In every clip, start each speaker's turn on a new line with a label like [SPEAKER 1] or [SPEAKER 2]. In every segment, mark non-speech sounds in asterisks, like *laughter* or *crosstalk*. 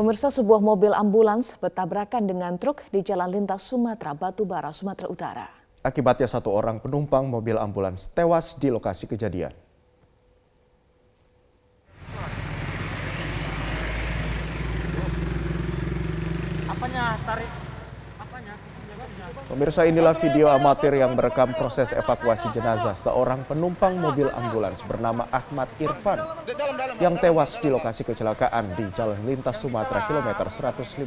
[SPEAKER 1] Pemirsa sebuah mobil ambulans bertabrakan dengan truk di Jalan Lintas Sumatera, Batubara, Sumatera Utara.
[SPEAKER 2] Akibatnya satu orang penumpang mobil ambulans tewas di lokasi kejadian. Apanya tarik Pemirsa inilah video amatir yang merekam proses evakuasi jenazah seorang penumpang mobil ambulans bernama Ahmad Irfan yang tewas di lokasi kecelakaan di Jalan Lintas Sumatera kilometer 115.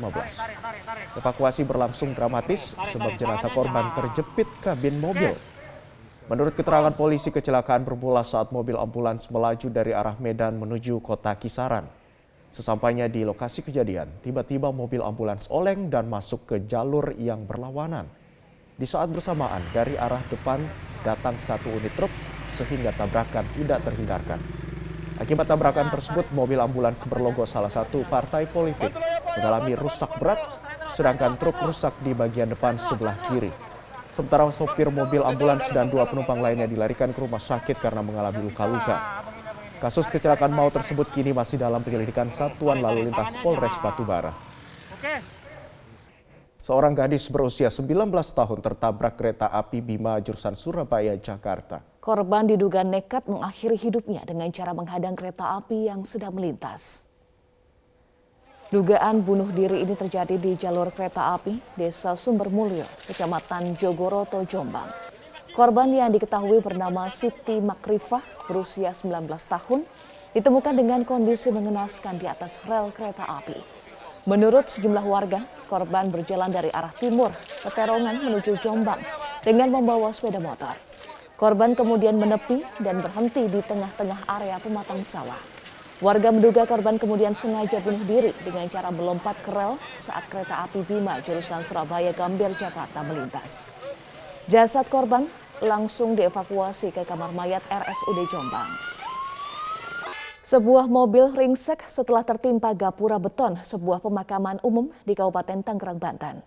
[SPEAKER 2] Evakuasi berlangsung dramatis sebab jenazah korban terjepit kabin mobil. Menurut keterangan polisi kecelakaan bermula saat mobil ambulans melaju dari arah Medan menuju kota Kisaran. Sesampainya di lokasi kejadian, tiba-tiba mobil ambulans oleng dan masuk ke jalur yang berlawanan. Di saat bersamaan dari arah depan datang satu unit truk sehingga tabrakan tidak terhindarkan. Akibat tabrakan tersebut, mobil ambulans berlogo salah satu partai politik mengalami rusak berat, sedangkan truk rusak di bagian depan sebelah kiri. Sementara sopir mobil ambulans dan dua penumpang lainnya dilarikan ke rumah sakit karena mengalami luka-luka. Kasus kecelakaan maut tersebut kini masih dalam penyelidikan Satuan Lalu Lintas Polres Batubara. Seorang gadis berusia 19 tahun tertabrak kereta api Bima jurusan Surabaya, Jakarta.
[SPEAKER 1] Korban diduga nekat mengakhiri hidupnya dengan cara menghadang kereta api yang sedang melintas. Dugaan bunuh diri ini terjadi di jalur kereta api Desa Sumbermulyo, Kecamatan Jogoroto, Jombang. Korban yang diketahui bernama Siti Makrifah berusia 19 tahun ditemukan dengan kondisi mengenaskan di atas rel kereta api. Menurut sejumlah warga, korban berjalan dari arah timur Peterongan menuju Jombang dengan membawa sepeda motor. Korban kemudian menepi dan berhenti di tengah-tengah area pematang sawah. Warga menduga korban kemudian sengaja bunuh diri dengan cara melompat ke rel saat kereta api Bima jurusan Surabaya Gambir Jakarta melintas. Jasad korban langsung dievakuasi ke kamar mayat RSUD Jombang. Sebuah mobil ringsek setelah tertimpa gapura beton sebuah pemakaman umum di Kabupaten Tangerang, Banten.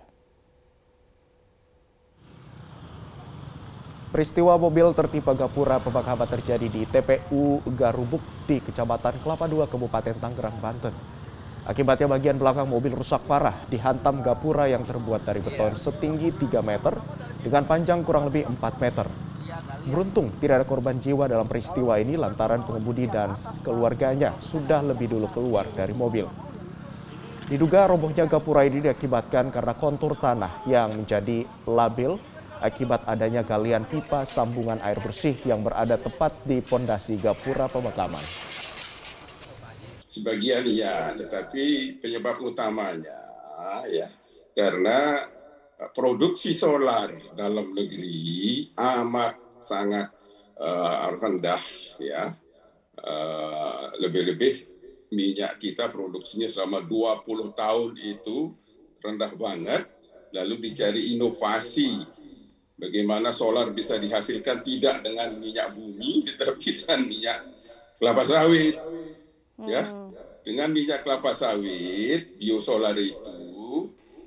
[SPEAKER 2] Peristiwa mobil tertimpa gapura pemakaman terjadi di TPU Garubuk di Kecamatan Kelapa II, Kabupaten Tangerang, Banten. Akibatnya bagian belakang mobil rusak parah dihantam gapura yang terbuat dari beton setinggi 3 meter dengan panjang kurang lebih 4 meter. Beruntung tidak ada korban jiwa dalam peristiwa ini lantaran pengemudi dan keluarganya sudah lebih dulu keluar dari mobil. Diduga robohnya gapura ini diakibatkan karena kontur tanah yang menjadi labil akibat adanya galian pipa sambungan air bersih yang berada tepat di pondasi gapura pemakaman.
[SPEAKER 3] Sebagian ya, tetapi penyebab utamanya ya karena produksi solar dalam negeri amat sangat uh, rendah ya. Uh, lebih-lebih minyak kita produksinya selama 20 tahun itu rendah banget lalu dicari inovasi. Bagaimana solar bisa dihasilkan tidak dengan minyak bumi *laughs* tetapi dengan minyak kelapa sawit ya. Hmm. dengan minyak kelapa sawit biosolar itu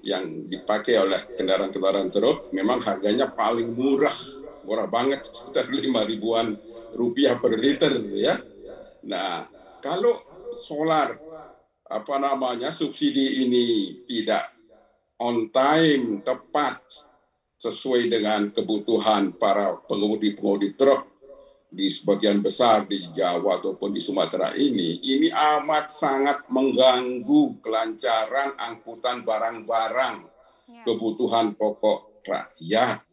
[SPEAKER 3] yang dipakai oleh kendaraan-kendaraan truk memang harganya paling murah murah banget sekitar lima ribuan rupiah per liter ya. Nah kalau solar apa namanya subsidi ini tidak on time tepat sesuai dengan kebutuhan para pengemudi-pengemudi truk di sebagian besar di Jawa ataupun di Sumatera ini, ini amat sangat mengganggu kelancaran angkutan barang-barang ya. kebutuhan pokok rakyat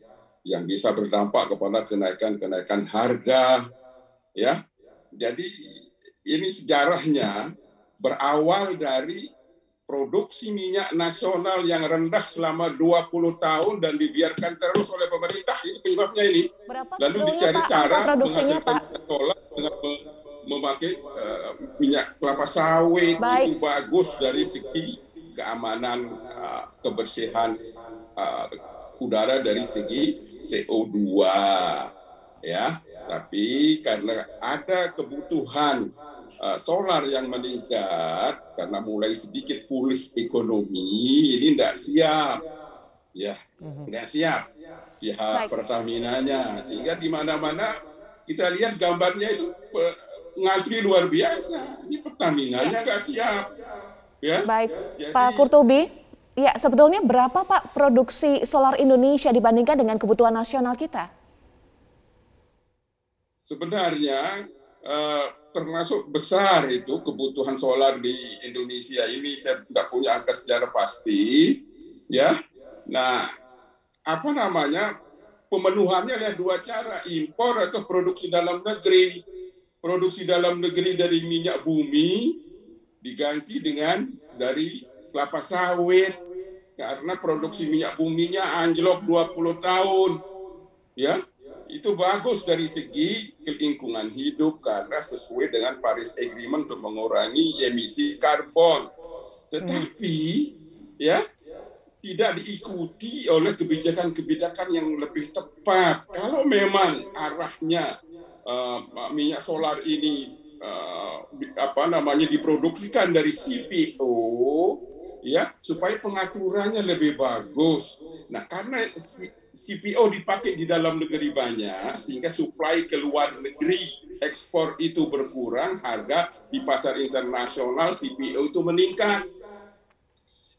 [SPEAKER 3] yang bisa berdampak kepada kenaikan-kenaikan harga ya. Jadi ini sejarahnya berawal dari produksi minyak nasional yang rendah selama 20 tahun dan dibiarkan terus oleh pemerintah itu penyebabnya ini. Berapa Lalu dicari Pak, cara menghasilkan solar dengan memakai uh, minyak kelapa sawit Baik. itu bagus dari segi keamanan uh, kebersihan uh, udara dari segi CO2 ya tapi karena ada kebutuhan uh, solar yang meningkat karena mulai sedikit pulih ekonomi ini tidak siap. Ya mhm. tidak siap. Pihak Pertamina-nya. Sehingga di mana-mana kita lihat gambarnya itu ngantri luar biasa. Ini Pertamina-nya nggak siap.
[SPEAKER 1] Ya. Baik, Jadi, Pak Kurtubi, ya sebetulnya berapa Pak produksi solar Indonesia dibandingkan dengan kebutuhan nasional kita?
[SPEAKER 3] Sebenarnya uh, termasuk besar itu kebutuhan solar di Indonesia ini. Saya tidak punya angka secara pasti, ya. Nah, apa namanya pemenuhannya ada dua cara impor atau produksi dalam negeri. Produksi dalam negeri dari minyak bumi diganti dengan dari kelapa sawit. Karena produksi minyak buminya anjlok 20 tahun ya itu bagus dari segi lingkungan hidup karena sesuai dengan Paris Agreement untuk mengurangi emisi karbon. Tetapi ya tidak diikuti oleh kebijakan-kebijakan yang lebih tepat. Kalau memang arahnya uh, minyak solar ini uh, apa namanya diproduksikan dari CPO ya supaya pengaturannya lebih bagus. Nah, karena CPO dipakai di dalam negeri banyak sehingga supply ke luar negeri ekspor itu berkurang, harga di pasar internasional CPO itu meningkat.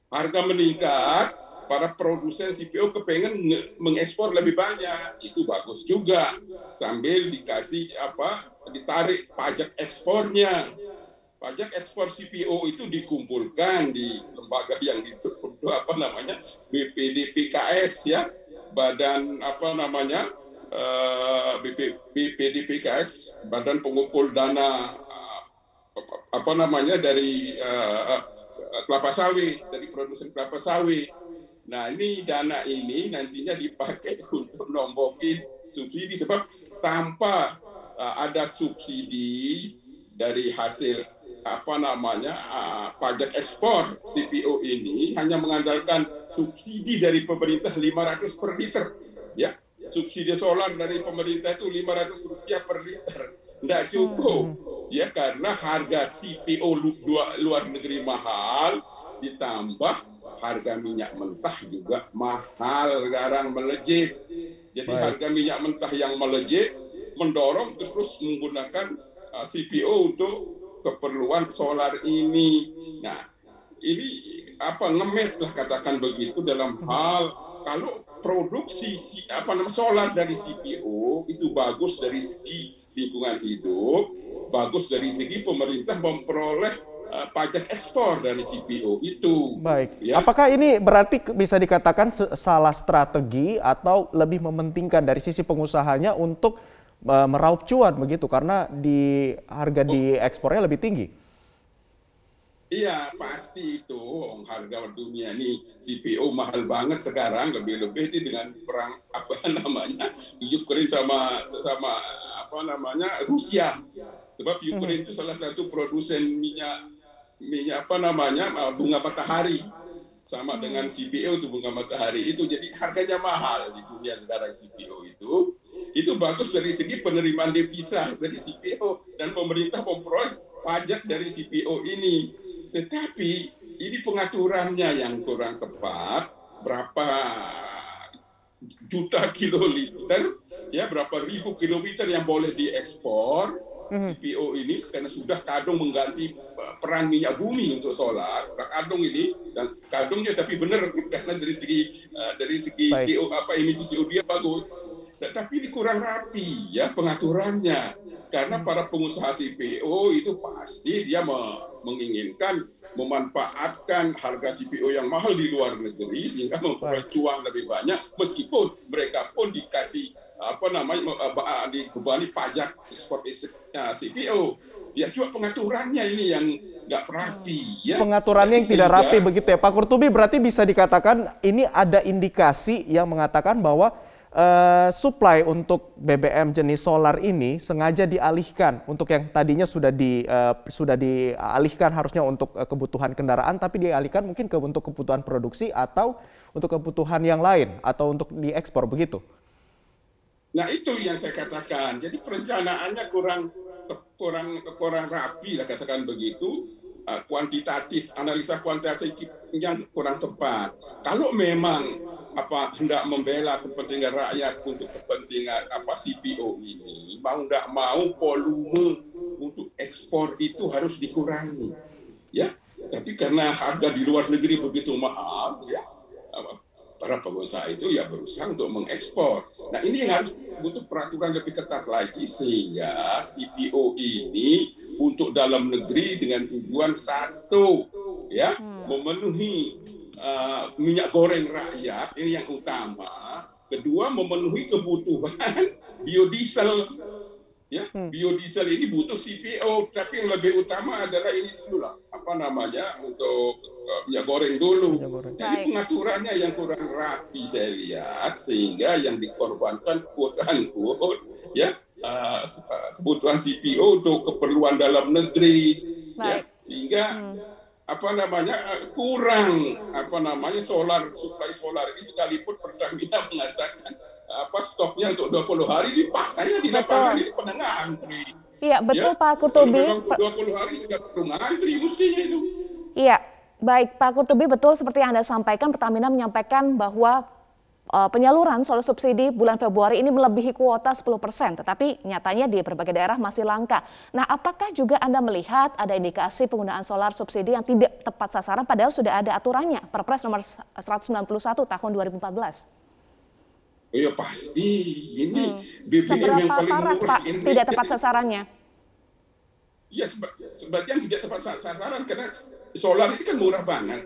[SPEAKER 3] Harga meningkat, para produsen CPO kepengen mengekspor lebih banyak, itu bagus juga. Sambil dikasih apa ditarik pajak ekspornya. Pajak ekspor CPO itu dikumpulkan di lembaga yang disebut apa namanya BPDPKS ya badan apa namanya eh, BP, BPDPKS, Badan Pengumpul Dana uh, apa namanya dari uh, kelapa sawit, dari produsen kelapa sawit. Nah ini dana ini nantinya dipakai *laughs* untuk nombokin subsidi sebab tanpa ada subsidi dari hasil apa namanya uh, pajak ekspor CPO ini hanya mengandalkan subsidi dari pemerintah 500 per liter ya. Subsidi solar dari pemerintah itu 500 rupiah per liter. Tidak cukup ya karena harga CPO luar negeri mahal ditambah harga minyak mentah juga mahal sekarang melejit. Jadi Baik. harga minyak mentah yang melejit mendorong terus menggunakan uh, CPO untuk keperluan solar ini. Nah, ini apa ngemet lah katakan begitu dalam hal kalau produksi apa namanya solar dari CPO itu bagus dari segi lingkungan hidup, bagus dari segi pemerintah memperoleh uh, pajak ekspor dari CPO itu.
[SPEAKER 2] Baik. Ya. Apakah ini berarti bisa dikatakan salah strategi atau lebih mementingkan dari sisi pengusahanya untuk meraup cuan begitu karena di harga di ekspornya lebih tinggi.
[SPEAKER 3] Iya pasti itu. Harga dunia ini CPO mahal banget sekarang lebih-lebih ini dengan perang *laughs* apa namanya Ukraine sama sama apa namanya Rusia. Sebab Ukraine itu salah satu produsen minyak minyak apa namanya bunga matahari sama dengan CPO itu bunga matahari itu jadi harganya mahal di dunia sekarang CPO itu itu bagus dari segi penerimaan devisa dari CPO dan pemerintah memperoleh pajak dari CPO ini. Tetapi ini pengaturannya yang kurang tepat, berapa juta kiloliter, ya berapa ribu kilometer yang boleh diekspor mhm. CPO ini karena sudah kadung mengganti peran minyak bumi untuk solar. Kadung ini dan kadungnya tapi benar karena dari segi uh, dari segi CO apa emisi CO2 bagus. Tapi ini kurang rapi ya pengaturannya. Karena para pengusaha CPO itu pasti dia menginginkan memanfaatkan harga CPO yang mahal di luar negeri sehingga memperoleh cuan lebih banyak. Meskipun mereka pun dikasih apa namanya dibebani pajak ekspor CPO ya cuma pengaturannya ini yang nggak rapi ya
[SPEAKER 2] pengaturannya yang tidak rapi begitu ya Pak Kurtubi berarti bisa dikatakan ini ada indikasi yang mengatakan bahwa uh, supply untuk BBM jenis solar ini sengaja dialihkan untuk yang tadinya sudah di uh, sudah dialihkan harusnya untuk uh, kebutuhan kendaraan tapi dialihkan mungkin ke untuk kebutuhan produksi atau untuk kebutuhan yang lain atau untuk diekspor begitu.
[SPEAKER 3] Nah itu yang saya katakan. Jadi perencanaannya kurang kurang kurang rapi lah katakan begitu. Kuantitatif analisa kuantitatifnya kurang tepat. Kalau memang apa hendak membela kepentingan rakyat untuk kepentingan apa CPO ini mau tidak mau volume untuk ekspor itu harus dikurangi ya tapi karena harga di luar negeri begitu mahal, ya para pengusaha itu ya berusaha untuk mengekspor. Nah ini yang harus butuh peraturan lebih ketat lagi sehingga CPO ini untuk dalam negeri dengan tujuan satu ya hmm. memenuhi uh, minyak goreng rakyat ini yang utama. Kedua memenuhi kebutuhan *laughs* biodiesel ya hmm. biodiesel ini butuh CPO tapi yang lebih utama adalah ini dulu lah apa namanya untuk uh, minyak goreng dulu minyak jadi pengaturannya yang kurang rapi saya lihat sehingga yang dikorbankan quote unquote ya uh, kebutuhan CPO untuk keperluan dalam negeri ya. Baik. ya sehingga hmm. apa namanya uh, kurang apa namanya solar supply solar ini sekalipun Pertamina *laughs* mengatakan apa stoknya untuk 20 hari dipakainya di lapangan ini pada ngantri.
[SPEAKER 1] Iya, betul ya? Pak Kurtubi.
[SPEAKER 3] 20 hari tidak perlu ngantri mestinya itu.
[SPEAKER 1] Iya, baik Pak Kurtubi betul seperti yang Anda sampaikan Pertamina menyampaikan bahwa penyaluran soal subsidi bulan Februari ini melebihi kuota 10 persen, tetapi nyatanya di berbagai daerah masih langka. Nah, apakah juga Anda melihat ada indikasi penggunaan solar subsidi yang tidak tepat sasaran padahal sudah ada aturannya Perpres nomor 191 tahun 2014?
[SPEAKER 3] Iya pasti. Ini
[SPEAKER 1] hmm. BBM Seberapa yang paling parah, murah Pak, tidak tepat sasarannya.
[SPEAKER 3] Iya, sebagian tidak tepat sasaran karena solar ini kan murah banget.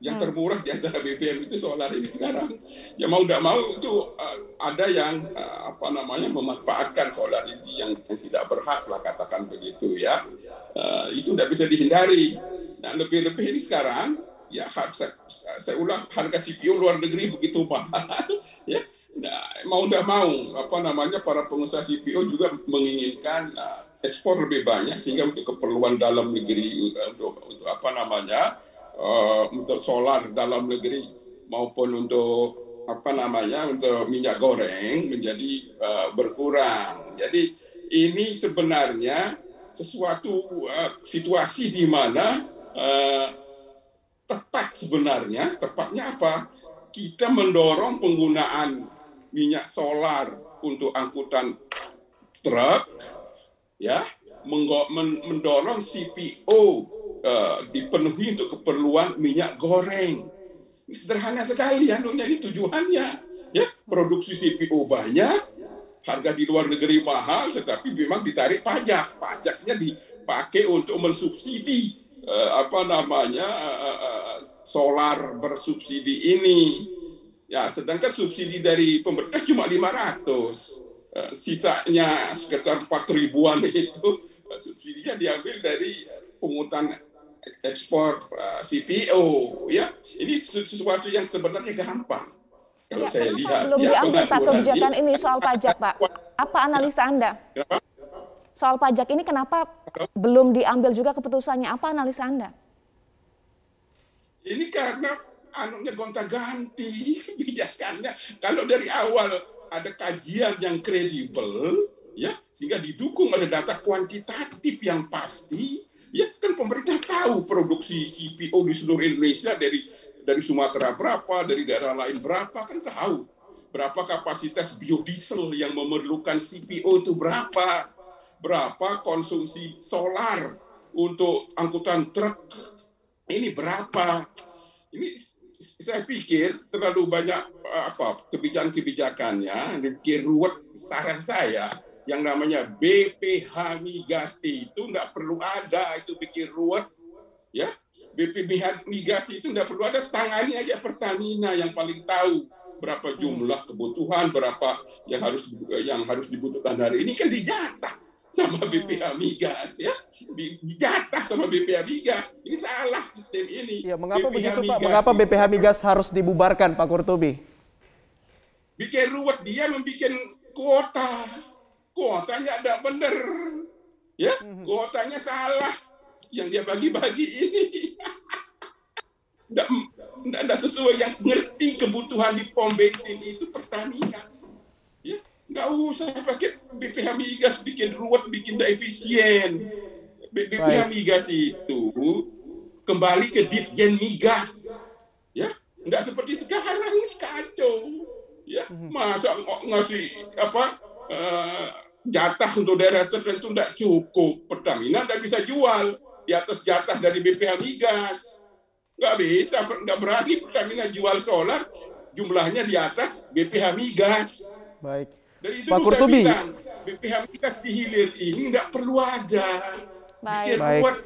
[SPEAKER 3] Yang hmm. termurah di antara BBM itu solar ini sekarang. Ya mau tidak mau itu uh, ada yang uh, apa namanya memanfaatkan solar ini yang, yang tidak berhak lah katakan begitu ya. Uh, itu tidak bisa dihindari. Nah lebih-lebih ini sekarang ya saya, saya ulang harga CPU luar negeri begitu *laughs* mahal ya Nah, mau tidak mau, apa namanya para pengusaha CPO juga menginginkan uh, ekspor lebih banyak sehingga untuk keperluan dalam negeri untuk, untuk apa namanya uh, untuk solar dalam negeri maupun untuk apa namanya untuk minyak goreng menjadi uh, berkurang. Jadi ini sebenarnya sesuatu uh, situasi di mana uh, tepat sebenarnya tepatnya apa kita mendorong penggunaan minyak solar untuk angkutan truk, ya, mendorong CPO uh, dipenuhi untuk keperluan minyak goreng. Sederhana sekali ya, ini tujuannya. Ya, produksi CPO banyak, harga di luar negeri mahal, tetapi memang ditarik pajak. Pajaknya dipakai untuk mensubsidi uh, apa namanya uh, uh, solar bersubsidi ini Ya, sedangkan subsidi dari pemerintah cuma 500. Eh, sisanya sekitar 4 ribuan *laughs* itu subsidinya diambil dari pungutan ekspor eh, CPO ya. Ini sesuatu yang sebenarnya gampang. Kalau ya, saya lihat
[SPEAKER 1] belum ya, diambil Pak kebijakan ini soal pajak, Pak. Apa analisa Anda? Soal pajak ini kenapa belum diambil juga keputusannya? Apa analisa Anda?
[SPEAKER 3] Ini karena anunya gonta-ganti *laughs* kebijakannya. Kalau dari awal ada kajian yang kredibel, ya sehingga didukung oleh data kuantitatif yang pasti, tahu produksi CPO di seluruh Indonesia dari dari Sumatera berapa, dari daerah lain berapa, kan tahu. Berapa kapasitas biodiesel yang memerlukan CPO itu berapa, berapa konsumsi solar untuk angkutan truk? Ini berapa. Ini saya pikir terlalu banyak eh, apa kebijakan-kebijakannya dipikir ruwet saran saya yang namanya BPH migas itu nggak perlu ada itu pikir ruwet ya BPH migas itu nggak perlu ada tangani aja Pertamina yang paling tahu berapa jumlah kebutuhan berapa yang harus yang harus dibutuhkan hari ini kan dijatah sama BPH migas ya dijatah sama BPH Migas. Ini salah sistem ini.
[SPEAKER 2] Ya, mengapa BPH begitu Pak? Mengapa BPH Migas harus dibubarkan Pak Kurtubi?
[SPEAKER 3] Bikin ruwet dia membuat kuota. Kuotanya ada benar. Ya, mhm. kuotanya salah. Yang dia bagi-bagi ini. *laughs* Tidak sesuai yang ngerti kebutuhan di pom bensin itu Pertamina. Ya, nggak usah pakai BPH migas bikin ruwet, bikin tidak efisien BPH migas itu kembali ke Ditjen migas. Ya, nggak seperti sekarang ini kacau. Ya, mhm. masa ngasih apa uh, jatah untuk daerah tertentu tidak cukup. Pertamina tidak bisa jual. Di atas jatah dari BPH Migas. Nggak bisa, nggak berani Pertamina jual solar jumlahnya di atas BPH Migas.
[SPEAKER 2] Baik.
[SPEAKER 3] Dari itu
[SPEAKER 2] Pak Kurtubi.
[SPEAKER 3] bilang, BPH Migas di hilir ini nggak perlu ada.
[SPEAKER 1] Baik.
[SPEAKER 3] Bikin
[SPEAKER 2] Baik.
[SPEAKER 3] buat